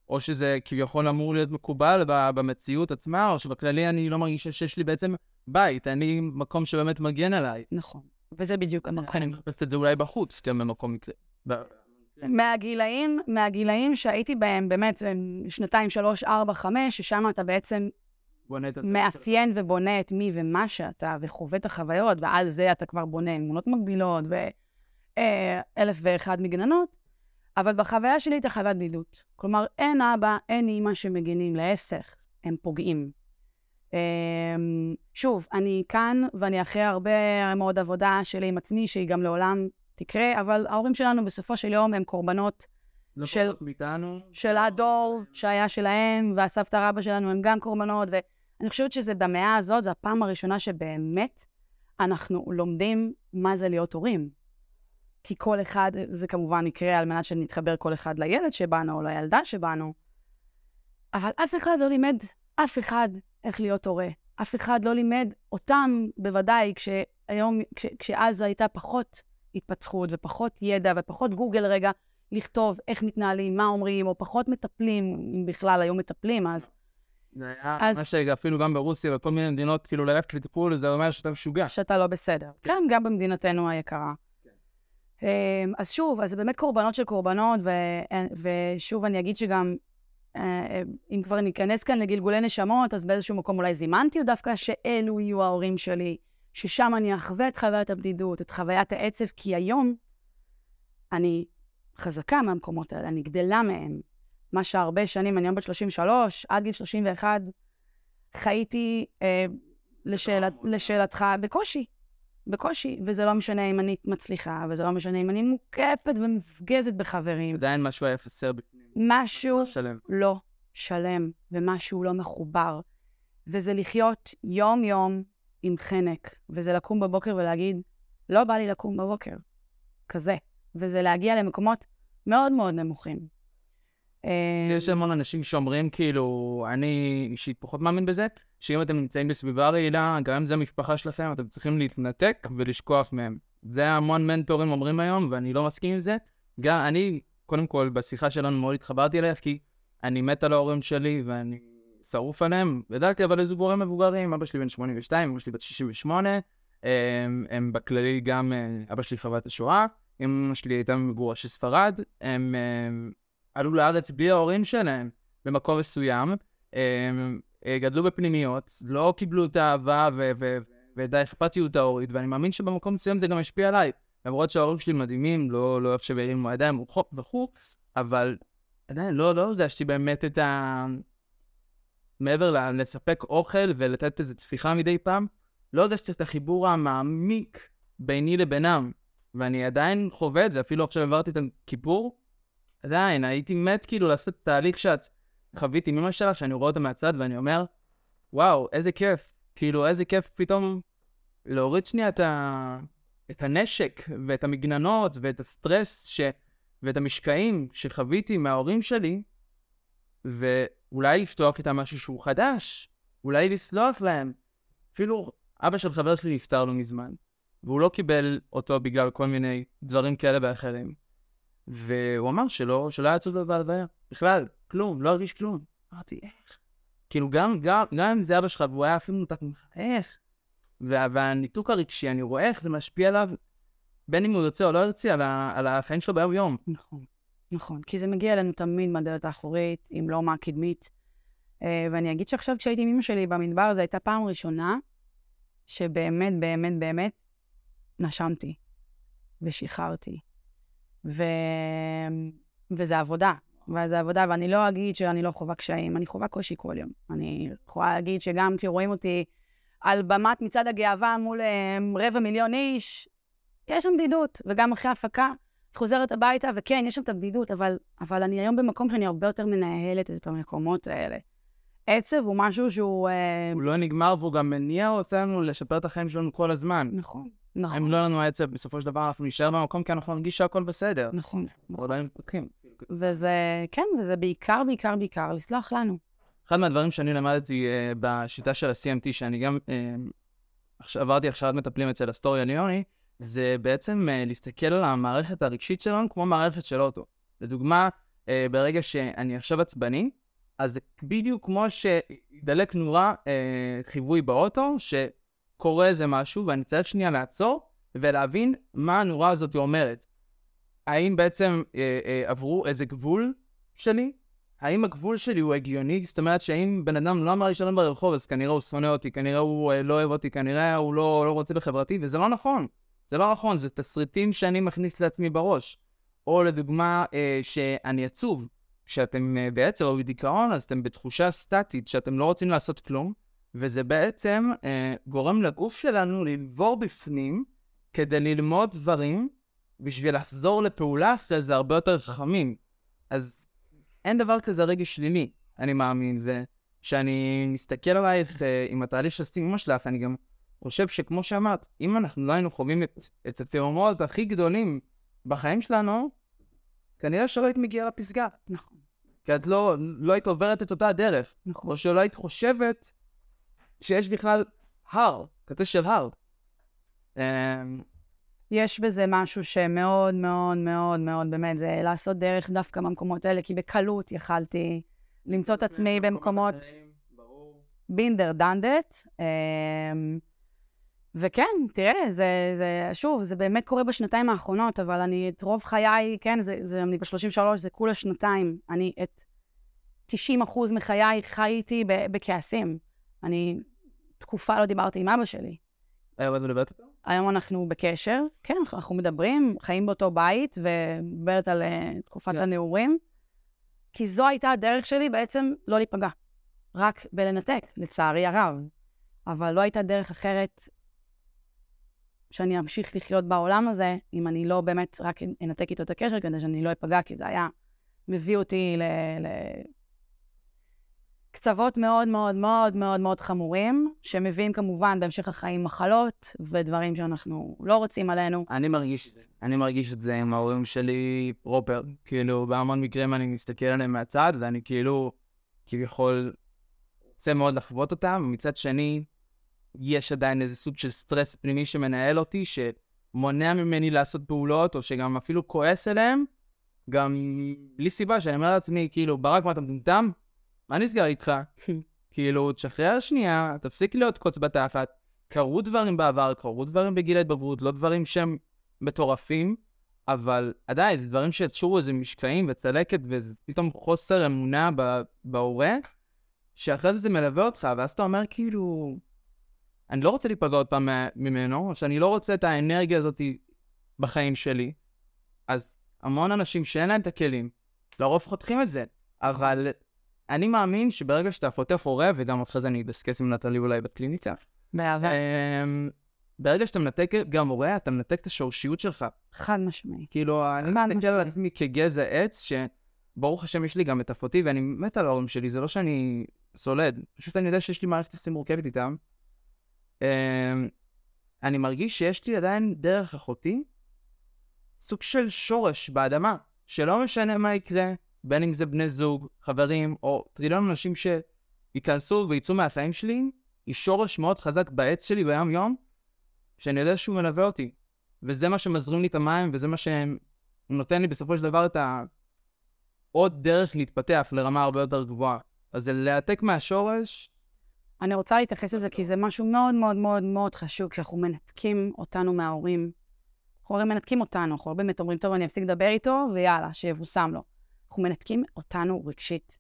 או שזה כביכול אמור להיות מקובל במציאות עצמה, או שבכללי אני לא מרגיש שיש לי בעצם בית, לי מקום שבאמת מגן עליי. נכון. וזה בדיוק אני המקום. מחפשת את זה אולי בחוץ, גם במקום מקרה. ב- מהגילאים, מהגילאים שהייתי בהם, באמת, שנתיים, שלוש, ארבע, חמש, ששם אתה בעצם בונה את מאפיין ובונה את מי ומה שאתה, וחווה את החוויות, ועל זה אתה כבר בונה אמונות מגבילות ואלף ואחד מגננות, אבל בחוויה שלי הייתה חוויית בדידות. כלומר, אין אבא, אין אימא שמגינים, להפך, הם פוגעים. אמ, שוב, אני כאן, ואני אחרי הרבה מאוד עבודה שלי עם עצמי, שהיא גם לעולם תקרה, אבל ההורים שלנו בסופו של יום הם קורבנות לא של- מאיתנו. של הדור שהיה שלהם, והסבתא רבא שלנו הם גם קורבנות, ואני חושבת שזה במאה הזאת, זו הפעם הראשונה שבאמת אנחנו לומדים מה זה להיות הורים. כי כל אחד, זה כמובן יקרה על מנת שנתחבר כל אחד לילד שבנו או לילדה שבנו, אבל אף אחד לא לימד אף אחד איך להיות הורה. אף אחד לא לימד אותם, בוודאי, כשהיום, כש, כשאז הייתה פחות התפתחות ופחות ידע ופחות גוגל רגע, לכתוב איך מתנהלים, מה אומרים, או פחות מטפלים, אם בכלל היו מטפלים אז. זה היה אז- מה שגם גם ברוסיה וכל מיני מדינות, כאילו ללכת לטיפול, זה אומר שאתה משוגע. שאתה לא בסדר. כן, גם במדינתנו היקרה. אמ, אז שוב, אז זה באמת קורבנות של קורבנות, ו- ושוב, אני אגיד שגם, אה, אם כבר ניכנס כאן לגלגולי נשמות, אז באיזשהו מקום אולי זימנתי דווקא שאלו יהיו ההורים שלי, ששם אני אחווה את חוויית הבדידות, את חוויית העצב, כי היום אני חזקה מהמקומות האלה, אני גדלה מהם. מה שהרבה שנים, אני היום בת 33, עד גיל 31, חייתי, אה, לשאלת, לשאלתך, בקושי. בקושי, וזה לא משנה אם אני מצליחה, וזה לא משנה אם אני מוקפת ומפגזת בחברים. עדיין משהו היה חסר בפנים. משהו שלם. לא שלם, ומשהו לא מחובר. וזה לחיות יום-יום עם חנק, וזה לקום בבוקר ולהגיד, לא בא לי לקום בבוקר. כזה. וזה להגיע למקומות מאוד מאוד נמוכים. אה, יש המון אנשים שאומרים, כאילו, אני אישית פחות מאמין בזה, שאם אתם נמצאים בסביבה רעילה, גם אם זה המשפחה שלכם, אתם צריכים להתנתק ולשכוח מהם. זה המון מנטורים אומרים היום, ואני לא מסכים עם זה. גם אני, קודם כל, בשיחה שלנו מאוד התחברתי אליך, כי אני מת על ההורים שלי, ואני שרוף עליהם. גדלתי אבל איזה גורם מבוגרים, אבא שלי בן 82, אבא שלי בת 68, הם, הם בכללי גם, אה, אבא שלי חוות השואה, אמא שלי הייתה מגורשי ספרד, הם, הם עלו לארץ בלי ההורים שלהם במקום מסוים, הם אה, גדלו בפנימיות, לא קיבלו את האהבה ו- ו- ואת האכפתיות ההורית, ואני מאמין שבמקום מסוים זה גם השפיע עליי. למרות שההורים שלי מדהימים, לא, לא אוהב שהרימו ידיים וכו', אבל עדיין לא, לא הרגשתי באמת את ה... מעבר לספק אוכל ולתת איזו טפיחה מדי פעם, לא הרגשתי את החיבור המעמיק ביני לבינם. ואני עדיין חווה את זה, אפילו עכשיו עברתי את הכיפור, עדיין, הייתי מת כאילו לעשות תהליך שאת חוויתי עם אמא שלך, שאני רואה אותה מהצד ואני אומר, וואו, איזה כיף. כאילו, איזה כיף פתאום להוריד שנייה את, ה... את הנשק ואת המגננות ואת הסטרס ש... ואת המשקעים שחוויתי מההורים שלי, ואולי לפתוח איתם משהו שהוא חדש, אולי לסלוח להם. אפילו אבא של חבר שלי נפטר לא מזמן, והוא לא קיבל אותו בגלל כל מיני דברים כאלה ואחרים. והוא אמר שלא, שלא היה עצוב לו בהלוויה. בכלל, כלום, לא הרגיש כלום. אמרתי, איך? כאילו, גם, גם, גם אם זה אבא שלך והוא היה אפילו מנותק ממך, איך? וה, והניתוק הרגשי, אני רואה איך זה משפיע עליו, בין אם הוא ירצה או לא ירצה, על, על החיים שלו ביום-יום. נכון, נכון. כי זה מגיע אלינו תמיד מהדלת האחורית, אם לא מהקדמית. Uh, ואני אגיד שעכשיו, כשהייתי עם אמא שלי במדבר, זו הייתה פעם ראשונה שבאמת, באמת, באמת נשמתי ושחררתי. ו... וזה עבודה. וזה עבודה, ואני לא אגיד שאני לא חווה קשיים, אני חווה קושי כל יום. אני יכולה להגיד שגם כשרואים אותי על במת מצעד הגאווה מול um, רבע מיליון איש, יש שם בדידות, וגם אחרי הפקה, חוזרת הביתה, וכן, יש שם את הבדידות, אבל, אבל אני היום במקום שאני הרבה יותר מנהלת את המקומות האלה. עצב הוא משהו שהוא... Uh... הוא לא נגמר, והוא גם מניע אותנו לשפר את החיים שלנו כל הזמן. נכון. נכון. אם לא לנו עצב, בסופו של דבר אנחנו נשאר במקום כי אנחנו נרגיש שהכל בסדר. נכון. נכון. לא מתפתחים. וזה, כן, וזה בעיקר, בעיקר, בעיקר לסלוח לנו. אחד מהדברים שאני למדתי uh, בשיטה של ה-CMT, שאני גם uh, עברתי הכשרת מטפלים אצל אסטוריה ליוני, זה בעצם uh, להסתכל על המערכת הרגשית שלנו כמו מערכת של אוטו. לדוגמה, uh, ברגע שאני עכשיו עצבני, אז בדיוק כמו שידלק נורה uh, חיווי באוטו, שקורה איזה משהו, ואני צריך שנייה לעצור ולהבין מה הנורה הזאת אומרת. האם בעצם אה, אה, עברו איזה גבול שלי? האם הגבול שלי הוא הגיוני? זאת אומרת שאם בן אדם לא אמר לי שלום ברחוב, אז כנראה הוא שונא אותי, כנראה הוא אה, לא אוהב אותי, כנראה הוא לא, לא רוצה בחברתי, וזה לא נכון. זה לא נכון, זה תסריטים שאני מכניס לעצמי בראש. או לדוגמה, אה, שאני עצוב. כשאתם אה, בעצם או בדיכאון, אז אתם בתחושה סטטית שאתם לא רוצים לעשות כלום, וזה בעצם אה, גורם לגוף שלנו לנבור בפנים כדי ללמוד דברים בשביל לחזור לפעולה אחרי זה הרבה יותר חכמים. אז אין דבר כזה רגש שלילי, אני מאמין, וכשאני מסתכל עלייך אה, עם התהליך שעשיתי עם אמא שלך, אני גם חושב שכמו שאמרת, אם אנחנו לא היינו חווים את, את התאומות הכי גדולים בחיים שלנו, כנראה שלא היית מגיעה לפסגה. נכון. כי את לא, לא היית עוברת את אותה דרך. נכון. או שלא היית חושבת שיש בכלל הר, כזה של הר. אמ, יש בזה משהו שמאוד מאוד מאוד מאוד, באמת, זה לעשות דרך דווקא במקומות האלה, כי בקלות יכלתי למצוא את עצמי במקומות... בינדר דנדט. אמ, וכן, תראה, זה, זה, שוב, זה באמת קורה בשנתיים האחרונות, אבל אני, את רוב חיי, כן, זה, זה, אני ב-33, זה כולה שנתיים. אני את 90 אחוז מחיי חייתי בכעסים. אני תקופה לא דיברתי עם אבא שלי. היום את מדברת איתו? היום אנחנו בקשר, כן, אנחנו מדברים, חיים באותו בית, ומדברת על uh, תקופת yeah. כן. הנעורים. כי זו הייתה הדרך שלי בעצם לא להיפגע. רק בלנתק, לצערי הרב. אבל לא הייתה דרך אחרת שאני אמשיך לחיות בעולם הזה, אם אני לא באמת רק אנתק איתו את הקשר, כדי שאני לא אפגע, כי זה היה מביא אותי ל... ל... קצוות מאוד מאוד מאוד מאוד מאוד חמורים, שמביאים כמובן בהמשך החיים מחלות ודברים שאנחנו לא רוצים עלינו. אני מרגיש את זה. אני מרגיש את זה עם ההורים שלי פרופר. כאילו, בהמון מקרים אני מסתכל עליהם מהצד, ואני כאילו, כביכול, רוצה מאוד לחוות אותם, ומצד שני, יש עדיין איזה סוג של סטרס פנימי שמנהל אותי, ש... מונע ממני לעשות פעולות, או שגם אפילו כועס אליהם, גם בלי סיבה, שאני אומר לעצמי, כאילו, ברק, מה אתה מטומטם? מה נסגר איתך? כאילו, תשחרר שנייה, תפסיק להיות קוץ בתחת. קרו דברים בעבר, קרו דברים בגיל ההתבגרות, לא דברים שהם מטורפים, אבל עדיין, זה דברים שיצרו איזה משקעים וצלקת, וזה פתאום חוסר אמונה בהורה, שאחרי זה זה מלווה אותך, ואז אתה אומר, כאילו, אני לא רוצה להיפגע עוד פעם ממנו, או שאני לא רוצה את האנרגיה הזאת בחיים שלי. אז המון אנשים שאין להם את הכלים, לרוב חותכים את זה. אבל אני מאמין שברגע שאתה פותח הורה, וגם אחרי זה אני אדסקס עם נטלי אולי בקליניקה, באהבה. אמ, ברגע שאתה מנתק גם הורה, אתה מנתק את השורשיות שלך. חד משמעי. כאילו, אני מסתכל על. עצמי כגזע עץ, שברוך השם יש לי גם את אחותי, ואני מת על ההורים שלי, זה לא שאני סולד, פשוט אני יודע שיש לי מערכת יחסים מורכבת איתם. אמ, אני מרגיש שיש לי עדיין דרך אחותי, סוג של שורש באדמה, שלא משנה מה יקרה, בין אם זה בני זוג, חברים, או טריליון אנשים שייכנסו ויצאו מהחיים שלי, היא שורש מאוד חזק בעץ שלי ביום-יום, שאני יודע שהוא מלווה אותי. וזה מה שמזרים לי את המים, וזה מה שנותן לי בסופו של דבר את ה... עוד דרך להתפתח לרמה הרבה יותר גבוהה. אז זה להעתק מהשורש, אני רוצה להתייחס לזה כי זה משהו מאוד מאוד מאוד מאוד חשוב, כשאנחנו מנתקים אותנו מההורים. אנחנו הרי מנתקים אותנו, אנחנו לא באמת אומרים, טוב, אני אפסיק לדבר איתו, ויאללה, שיבושם לו. אנחנו מנתקים אותנו רגשית.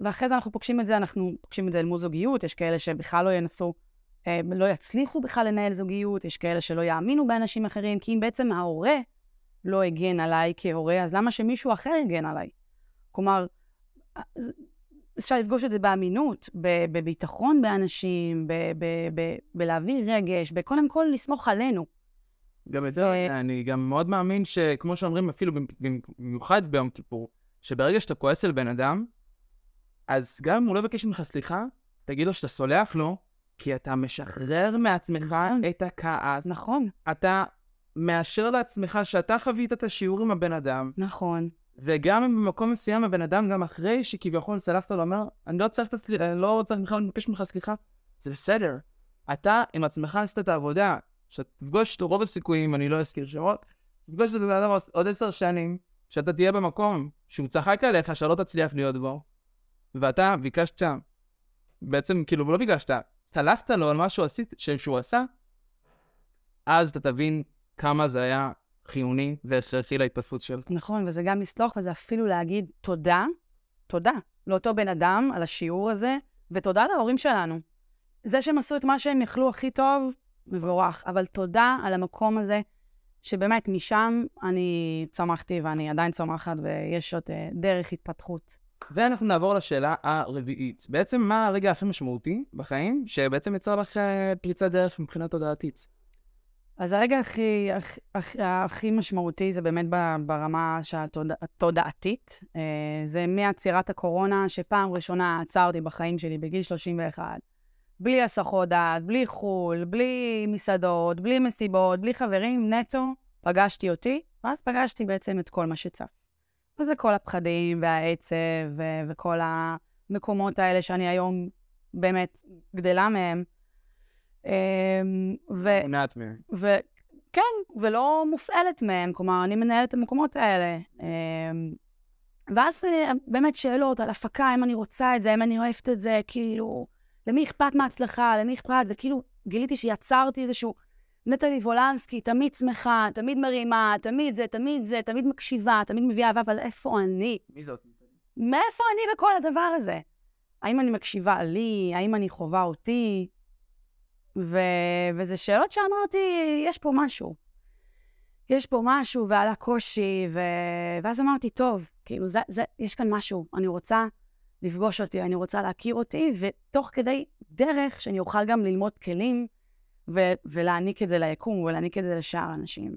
ואחרי זה אנחנו פוגשים את זה, אנחנו פוגשים את זה אל מול זוגיות, יש כאלה שבכלל לא ינסו, אה, לא יצליחו בכלל לנהל זוגיות, יש כאלה שלא יאמינו באנשים אחרים, כי אם בעצם ההורה לא הגן עליי כהורה, אז למה שמישהו אחר יגן עליי? כלומר, אז- אפשר לפגוש את זה באמינות, בביטחון באנשים, בלהעביר רגש, בקודם כל לסמוך עלינו. גם יותר, ו- אני גם מאוד מאמין שכמו שאומרים אפילו במ- במיוחד ביום כיפור, שברגע שאתה כועס על בן אדם, אז גם אם הוא לא יבקש ממך סליחה, תגיד לו שאתה סולח לו, כי אתה משחרר מעצמך נכון. את הכעס. נכון, אתה מאשר לעצמך שאתה חווית את השיעור עם הבן אדם, נכון. וגם אם במקום מסוים הבן אדם, גם אחרי שכביכול סלחת לו, אומר, אני לא צריך את הסליחה, אני לא צריך בכלל לבקש ממך סליחה, זה בסדר. אתה עם עצמך עשית את העבודה, שאתה תפגוש אותו רוב הסיכויים, אני לא אזכיר שמות, תפגוש את הבן אדם עוד עשר שנים, שאתה תהיה במקום שהוא צחק עליך, שלא תצליח להיות בו, ואתה ביקשת, בעצם כאילו לא ביקשת, סלחת לו על מה שהוא, עשית, שהוא עשה, אז אתה תבין כמה זה היה חיוני והכרחי להתפתחות שלך. נכון, וזה גם לסלוח, וזה אפילו להגיד תודה, תודה לאותו בן אדם על השיעור הזה, ותודה להורים שלנו. זה שהם עשו את מה שהם יכלו הכי טוב, מבורך, אבל תודה על המקום הזה, שבאמת משם אני צמחתי ואני עדיין צומחת, ויש עוד אה, דרך התפתחות. ואנחנו נעבור לשאלה הרביעית. בעצם, מה הרגע הכי משמעותי בחיים, שבעצם יצר לך אה, פריצת דרך מבחינה תודעתית? אז הרגע הכי, הכי, הכי, הכי משמעותי זה באמת ברמה התודעתית. אה, זה מעצירת הקורונה, שפעם ראשונה עצרתי בחיים שלי בגיל 31. בלי הסחות דעת, בלי חו"ל, בלי מסעדות, בלי מסיבות, בלי חברים, נטו, פגשתי אותי, ואז פגשתי בעצם את כל מה שצף. וזה כל הפחדים והעצב ו- וכל המקומות האלה שאני היום באמת גדלה מהם. אמ, ו- מונעת מהם. וכן, ולא מופעלת מהם, כלומר, אני מנהלת את המקומות האלה. אמ, ואז אה, באמת שאלות על הפקה, אם אני רוצה את זה, אם אני אוהבת את זה, כאילו, למי אכפת מההצלחה, למי אכפת, וכאילו, גיליתי שיצרתי איזשהו נטלי וולנסקי, תמיד שמחה, תמיד מרימה, תמיד זה, תמיד זה, תמיד מקשיבה, תמיד מביאה אהבה, אבל איפה אני? מי זאת? מאיפה אני בכל הדבר הזה? האם אני מקשיבה לי? האם אני חווה אותי? ו... וזה שאלות שאמרתי, יש פה משהו. יש פה משהו, ועלה קושי, ו... ואז אמרתי, טוב, כאילו, זה, זה, יש כאן משהו, אני רוצה לפגוש אותי, אני רוצה להכיר אותי, ותוך כדי דרך שאני אוכל גם ללמוד כלים ו... ולהעניק את זה ליקום ולהעניק את זה לשאר האנשים.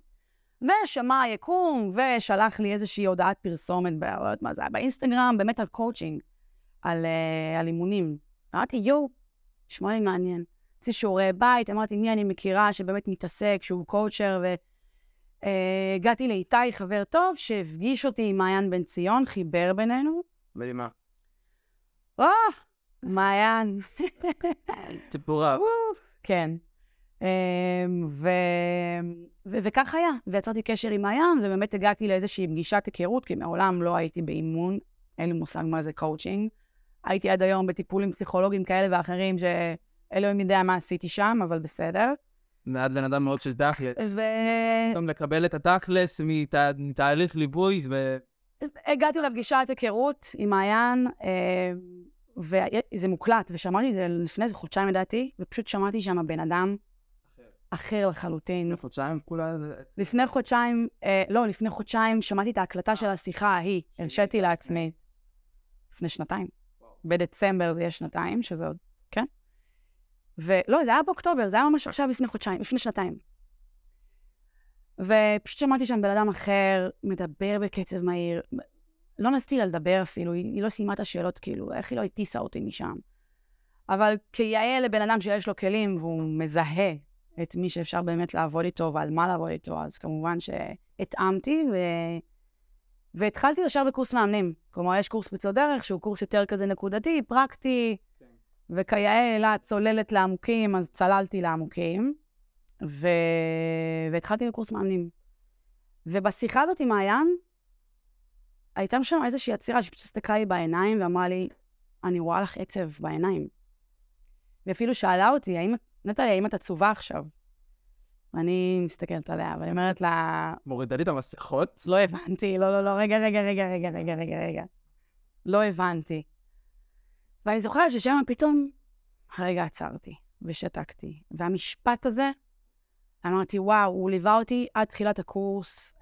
ושמע היקום, ושלח לי איזושהי הודעת פרסומת, ב- לא יודעת מה זה היה, באינסטגרם, באמת על קואוצ'ינג, על, אה, על אימונים. אמרתי, יואו, נשמע לי מעניין. עשיתי שיעורי בית, אמרתי, מי אני מכירה שבאמת מתעסק, שהוא coacher, והגעתי לאיתי, חבר טוב, שהפגיש אותי עם מעיין בן ציון, חיבר בינינו. מדהימה. או, מעיין. <laughs> סיפור רב. כן. ו... ו... וכך היה, ויצרתי קשר עם מעיין, ובאמת הגעתי לאיזושהי פגישת היכרות, כי מעולם לא הייתי באימון, אין לי מושג מה זה קואוצ'ינג. הייתי עד היום בטיפולים פסיכולוגיים כאלה ואחרים, שאלוהים יודע מה עשיתי שם, אבל בסדר. ואת בן אדם מאוד של תכלס. ו... גם לקבל את התכלס מת... מתהליך ליווי, ו... הגעתי לפגישת היכרות עם מעיין, אה, וזה מוקלט, ושמעתי את זה לפני איזה חודשיים לדעתי, ופשוט שמעתי שם בן אדם אחר לחלוטין. לפני חודשיים כולה... לפני חודשיים, אה, לא, לפני חודשיים שמעתי את ההקלטה של השיחה ההיא, הרשיתי לעצמי. לפני שנתיים. בדצמבר זה יהיה שנתיים, שזה עוד, כן? ולא, זה היה באוקטובר, זה היה ממש עכשיו לפני חודשיים, לפני שנתיים. ופשוט שמעתי שם בן אדם אחר, מדבר בקצב מהיר. לא נתתי לה לדבר אפילו, היא, היא לא סיימה את השאלות, כאילו, איך היא לא הטיסה אותי משם. אבל כיאה לבן אדם שיש לו כלים והוא מזהה את מי שאפשר באמת לעבוד איתו ועל מה לעבוד איתו, אז כמובן שהתאמתי ו... והתחלתי ישר בקורס מאמנים. כלומר, יש קורס פריצות דרך, שהוא קורס יותר כזה נקודתי, פרקטי, כן. וכיאה אלה צוללת לעמוקים, אז צללתי לעמוקים, ו... והתחלתי בקורס מאמנים. ובשיחה הזאת עם מעיין, הייתה שם איזושהי עצירה שפשוט הסתכלה לי בעיניים ואמרה לי, אני רואה לך עצב בעיניים. ואפילו שאלה אותי, האם, נטלי, האם את עצובה עכשיו? ואני מסתכלת עליה, ואני אומרת לה... מורידה לי את המסכות? לא הבנתי, לא, לא, לא, רגע, רגע, רגע, רגע, רגע, רגע, רגע. לא הבנתי. ואני זוכרת ששם פתאום, הרגע עצרתי ושתקתי. והמשפט הזה, אמרתי, וואו, הוא ליווה אותי עד תחילת הקורס.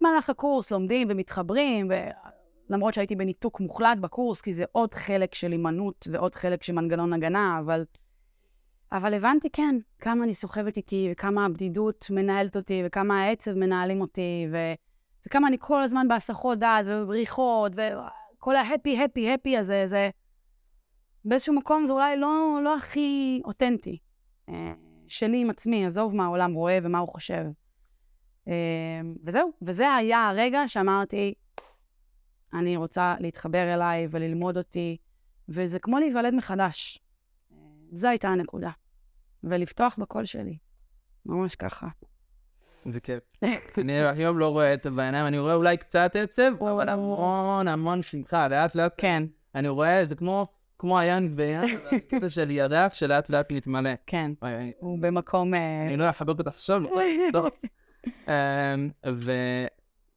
במהלך הקורס לומדים ומתחברים, למרות שהייתי בניתוק מוחלט בקורס, כי זה עוד חלק של הימנעות ועוד חלק של מנגנון הגנה, אבל... אבל הבנתי, כן, כמה אני סוחבת איתי, וכמה הבדידות מנהלת אותי, וכמה העצב מנהלים אותי, ו... וכמה אני כל הזמן בהסחות דעת ובבריחות, וכל ההפי, הפי, הפי הזה, זה... באיזשהו מקום זה אולי לא, לא הכי אותנטי. אה, שלי עם עצמי, עזוב מה העולם רואה ומה הוא חושב. אה, וזהו, וזה היה הרגע שאמרתי, אני רוצה להתחבר אליי וללמוד אותי, וזה כמו להיוולד מחדש. זו הייתה הנקודה. ולפתוח בקול שלי. ממש ככה. זה כיף. <laughs> אני היום לא רואה עצב בעיניים, אני רואה אולי קצת עצב, אבל המון המון שמחה, לאט לאט. כן. אני רואה, זה כמו... כמו היין ויין, <laughs> קטע של ירח שלאט לאט מתמלא. כן, הוא במקום... אה, אני לא אחבק אותך עכשיו, לא. אמ, <laughs>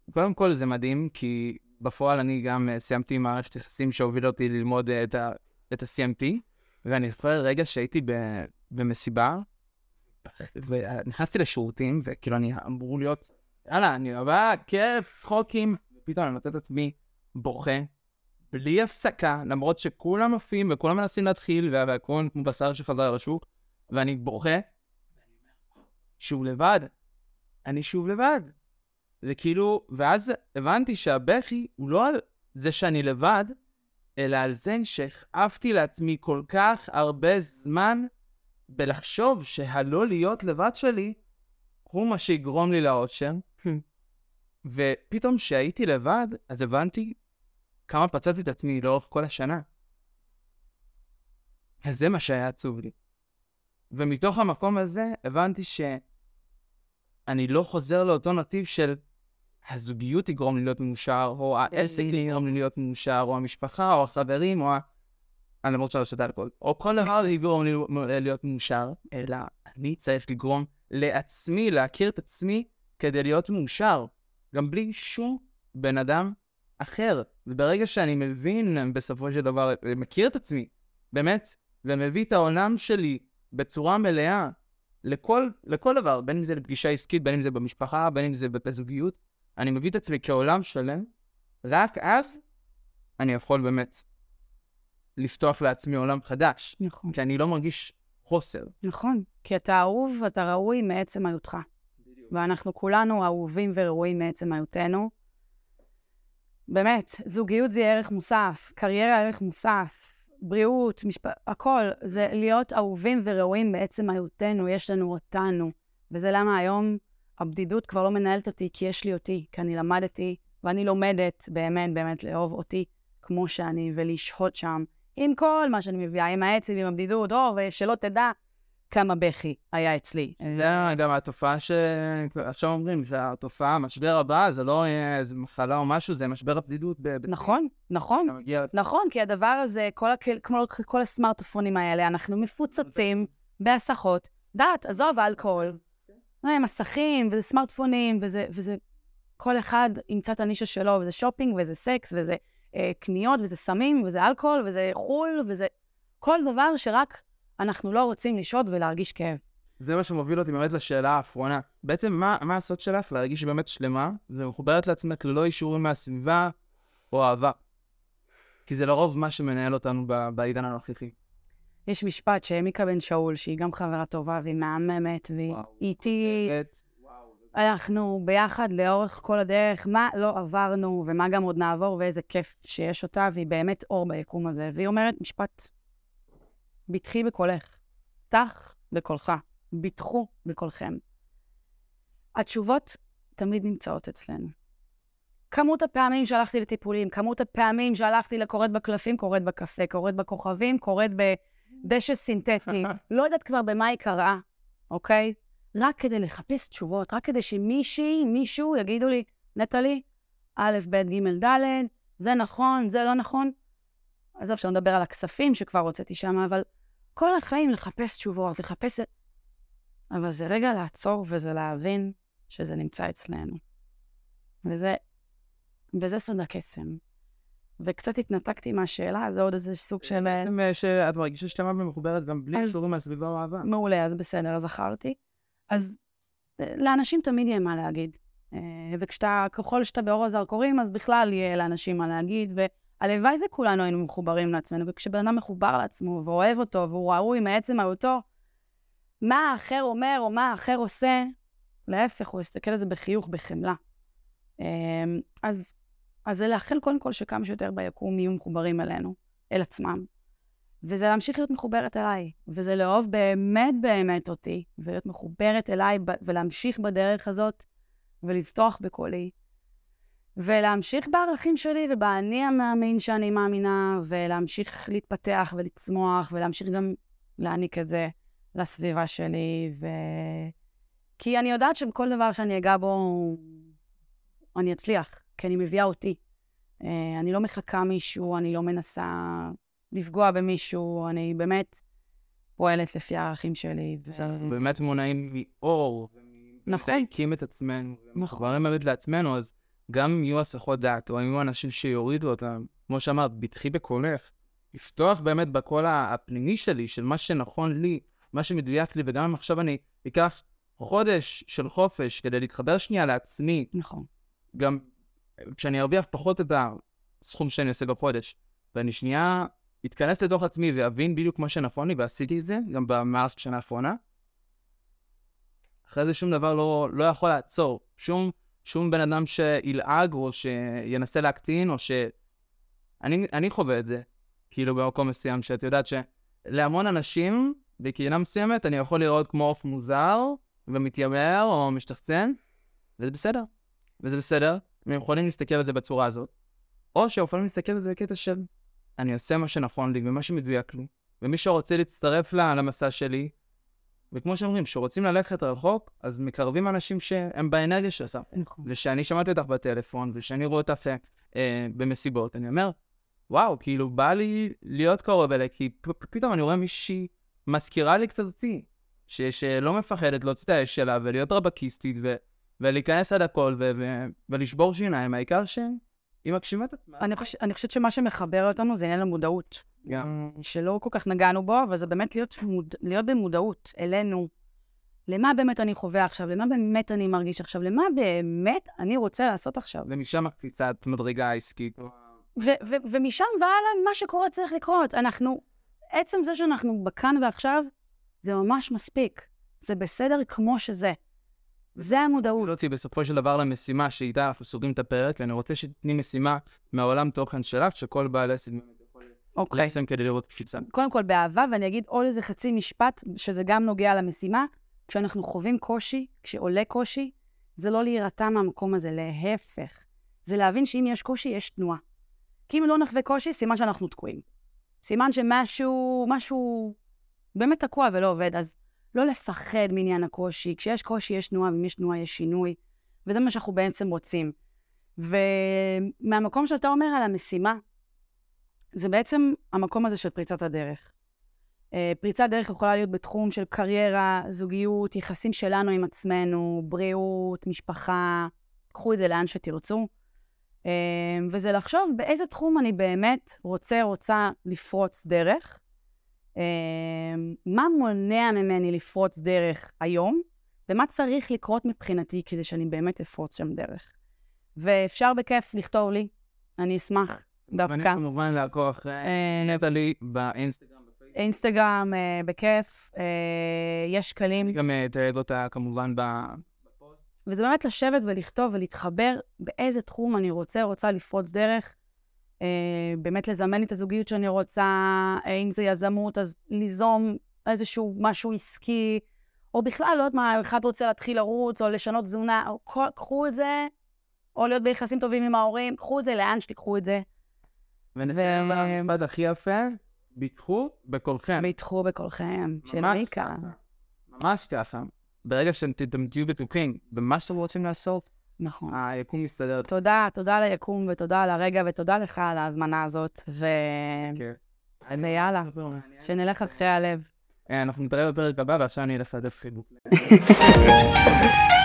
וקודם כל זה מדהים, כי בפועל אני גם אה, סיימתי מערכת יחסים שהובילה אותי ללמוד אה, את ה-CMP, ואני זוכר רגע שהייתי במסיבה, ונכנסתי לשירותים, וכאילו אני אמור להיות, יאללה, אני אוהבה, כיף, צחוקים, ופתאום אני מוצא את עצמי בוכה, בלי הפסקה, למרות שכולם עפים וכולם מנסים להתחיל, והכל כמו בשר שחזר לשוק, ואני בוכה, שוב לבד. אני שוב לבד. וכאילו, ואז הבנתי שהבכי הוא לא על זה שאני לבד, אלא על זה שהכאבתי לעצמי כל כך הרבה זמן בלחשוב שהלא להיות לבד שלי הוא מה שיגרום לי לאושר. ופתאום כשהייתי לבד, אז הבנתי כמה פצעתי את עצמי לאורך כל השנה. וזה מה שהיה עצוב לי. ומתוך המקום הזה הבנתי שאני לא חוזר לאותו נתיב של הזוגיות תגרום לי להיות מאושר, או העסק יגרום לי להיות מאושר, או המשפחה, או החברים, או ה... אני למרות שאני שותה אלכוהול. או כל דבר <laughs> יגרום לי להיות מאושר, אלא אני צריך לגרום לעצמי, להכיר את עצמי, כדי להיות מאושר. גם בלי שום בן אדם אחר. וברגע שאני מבין, בסופו של דבר, מכיר את עצמי, באמת, ומביא את העולם שלי בצורה מלאה לכל, לכל דבר, בין אם זה לפגישה עסקית, בין אם זה במשפחה, בין אם זה בזוגיות, אני מביא את עצמי כעולם שלם, רק אז אני יכול באמת לפתוח לעצמי עולם חדש. נכון. כי אני לא מרגיש חוסר. נכון, כי אתה אהוב ואתה ראוי מעצם היותך. ואנחנו כולנו אהובים וראויים מעצם היותנו. באמת, זוגיות זה ערך מוסף, קריירה ערך מוסף, בריאות, משפט, הכל. זה להיות אהובים וראויים בעצם היותנו, יש לנו אותנו. וזה למה היום הבדידות כבר לא מנהלת אותי, כי יש לי אותי, כי אני למדתי, ואני לומדת באמת באמת לאהוב אותי כמו שאני, ולשהות שם, עם כל מה שאני מביאה, עם העצב, עם הבדידות, או, ושלא תדע כמה בכי היה אצלי. זה גם התופעה ש... עכשיו אומרים, זה התופעה, המשבר הבא, זה לא איזה מחלה או משהו, זה משבר הבדידות. נכון, נכון. נכון, כי הדבר הזה, כמו כל הסמארטפונים האלה, אנחנו מפוצצים בהסחות. דעת, עזוב, אלכוהול. אה, מסכים, וזה סמארטפונים, וזה, וזה... כל אחד ימצא את הנישה שלו, וזה שופינג, וזה סקס, וזה אה, קניות, וזה סמים, וזה אלכוהול, וזה חו"ל, וזה... כל דבר שרק אנחנו לא רוצים לשהות ולהרגיש כאב. זה מה שמוביל אותי באמת לשאלה האחרונה. בעצם, מה, מה הסוד שלך להרגיש באמת שלמה ומחוברת לעצמך ללא אישורים מהסביבה או אהבה? כי זה לרוב מה שמנהל אותנו בעידן הנוכחי. יש משפט שמיקה בן שאול, שהיא גם חברה טובה והיא מהממת, והיא וואו, איתי, באמת, אנחנו ביחד לאורך כל הדרך, מה לא עברנו ומה גם עוד נעבור, ואיזה כיף שיש אותה, והיא באמת אור ביקום הזה. והיא אומרת משפט, בטחי בקולך, פתח בקולך, ביטחו בקולכם. התשובות תמיד נמצאות אצלנו. כמות הפעמים שהלכתי לטיפולים, כמות הפעמים שהלכתי לקורת בקלפים, קורת בקפה, קורת בכוכבים, קורת בדשא סינתטי, <laughs> לא יודעת כבר במה היא קראה, אוקיי? רק כדי לחפש תשובות, רק כדי שמישהי, מישהו יגידו לי, נטלי, א', ב', ג', ד', זה נכון, זה לא נכון. עזוב, שלא נדבר על הכספים שכבר הוצאתי שם, אבל כל החיים לחפש תשובות, לחפש... אבל זה רגע לעצור וזה להבין שזה נמצא אצלנו. וזה, וזה סוד הקסם. וקצת התנתקתי מהשאלה, זה עוד איזה סוג של... בעצם אה, שאת מרגישה שלמה ומחוברת גם בלי אישורים מהסביבה או אהבה. מעולה, אז בסדר, אז זכרתי. אז אה, לאנשים תמיד יהיה מה להגיד. אה, וכשאתה, ככל שאתה באור הזרקורים, אז בכלל יהיה לאנשים מה להגיד, והלוואי וכולנו היינו מחוברים לעצמנו, וכשבן אדם מחובר לעצמו ואוהב אותו, והוא ראוי מעצם מהותו, מה האחר אומר או מה האחר עושה, להפך, הוא יסתכל על זה בחיוך, בחמלה. אה, אז, אז זה לאחל קודם כל שכמה שיותר ביקום יהיו מחוברים אלינו, אל עצמם. וזה להמשיך להיות מחוברת אליי, וזה לאהוב באמת באמת אותי, ולהיות מחוברת אליי, ולהמשיך בדרך הזאת, ולבטוח בקולי, ולהמשיך בערכים שלי ובאני המאמין שאני מאמינה, ולהמשיך להתפתח ולצמוח, ולהמשיך גם להעניק את זה לסביבה שלי, ו... כי אני יודעת שבכל דבר שאני אגע בו, אני אצליח, כי אני מביאה אותי. אה, אני לא מחכה מישהו, אני לא מנסה לפגוע במישהו, אני באמת פועלת לפי הערכים שלי. אנחנו באמת מונעים מאור, נכון. ומדייקים את עצמנו, נכון. ומחוברים באמת לעצמנו, אז גם אם יהיו הסחות דעת, או אם יהיו אנשים שיורידו אותם, כמו שאמרת, בטחי בקולך, לפתוח באמת בקול הפנימי שלי, של מה שנכון לי, מה שמדויק לי, וגם אם עכשיו אני אקח חודש של חופש כדי להתחבר שנייה לעצמי, נכון. גם כשאני ארוויח פחות את הסכום שאני עושה בחודש, ואני שנייה אתכנס לתוך עצמי ואבין בדיוק מה שנכון לי, ועשיתי את זה גם במהלך השנה האחרונה, אחרי זה שום דבר לא, לא יכול לעצור. שום, שום בן אדם שילעג או שינסה להקטין, או ש... אני, אני חווה את זה, כאילו במקום מסוים, שאת יודעת שלהמון אנשים, בקהילה מסוימת, אני יכול לראות כמו עוף מוזר, ומתיימר או משתחצן, וזה בסדר. וזה בסדר, הם יכולים להסתכל על זה בצורה הזאת, או שיכולים להסתכל על זה בקטע של אני עושה מה שנכון לי ומה שמדויק לי, ומי שרוצה להצטרף ל- למסע שלי, וכמו שאומרים, כשרוצים ללכת רחוק, אז מקרבים אנשים שהם באנרגיה שלך. נכון. וכשאני שמעתי אותך בטלפון, וכשאני רואה אותך אה, במסיבות, אני אומר, וואו, כאילו, בא לי להיות קרוב אליה, כי פ- פ- פתאום אני רואה מישהי מזכירה לי קצת אותי, ש- שלא מפחדת להוציא את האש שלה ולהיות רבקיסטית ו- ולהיכנס עד הכל ו- ו- ולשבור שיניים, העיקר שהיא מקשיבה את עצמה. אני, חוש... אני חושבת שמה שמחבר אותנו זה עניין המודעות. גם. שלא כל כך נגענו בו, אבל זה באמת להיות, מוד... להיות במודעות אלינו. למה באמת אני חווה עכשיו? למה באמת אני מרגיש עכשיו? למה באמת אני רוצה לעשות עכשיו? ומשם קפיצת מדרגה עסקית. ומשם והלאה, מה שקורה צריך לקרות. אנחנו, עצם זה שאנחנו בכאן ועכשיו, זה ממש מספיק. זה בסדר כמו שזה. זה המודעות. אותי בסופו של דבר למשימה שאיתה אנחנו סוגרים את הפרק, ואני רוצה שתתני משימה מהעולם תוכן שלך, שכל בעל עסק באמת אוקיי. ליישם כדי לראות קפיצה. קודם כל באהבה, ואני אגיד עוד איזה חצי משפט, שזה גם נוגע למשימה. כשאנחנו חווים קושי, כשעולה קושי, זה לא להירתע מהמקום הזה, להפך. זה להבין שאם יש קושי, יש תנועה. כי אם לא נחווה קושי, סימן שאנחנו תקועים. סימן שמשהו, משהו באמת תקוע ולא עובד. אז לא לפחד מעניין הקושי. כשיש קושי יש תנועה, ואם יש תנועה יש שינוי, וזה מה שאנחנו בעצם רוצים. ומהמקום שאתה אומר על המשימה, זה בעצם המקום הזה של פריצת הדרך. אה, פריצת דרך יכולה להיות בתחום של קריירה, זוגיות, יחסים שלנו עם עצמנו, בריאות, משפחה, קחו את זה לאן שתרצו. אה, וזה לחשוב באיזה תחום אני באמת רוצה, רוצה לפרוץ דרך. אה, מה מונע ממני לפרוץ דרך היום, ומה צריך לקרות מבחינתי כדי שאני באמת אפרוץ שם דרך. ואפשר בכיף לכתוב לי, אני אשמח דווקא. ואני כמובן לעקוב אחרי נטלי באינסטגרם. אינסטגרם, אה, בכיף, אה, יש. אני גם אתעד אותה כמובן בפוסט. וזה באמת לשבת ולכתוב ולהתחבר באיזה תחום אני רוצה, רוצה לפרוץ דרך. אה, באמת לזמן את הזוגיות שאני רוצה, אם זה יזמות, אז ליזום איזשהו משהו עסקי, או בכלל, לא יודעת מה, אחד רוצה להתחיל לרוץ, או לשנות תזונה, או קחו את זה, או להיות ביחסים טובים עם ההורים, קחו את זה לאן שתיקחו את זה. ונסיים במשפט הכי יפה, ביטחו בקולכם. ביטחו בקולכם, של מיקה. ממש ככה. ברגע שאתם תהיו בטוחים במה שאתם רוצים לעשות, נכון. היקום מסתדר. תודה, תודה ליקום, ותודה על הרגע, ותודה לך על ההזמנה הזאת, ו... ויאללה, שנלך אחרי הלב. אנחנו נתראה בפרק הבא, ועכשיו אני אלך לדף חיבוק. <laughs>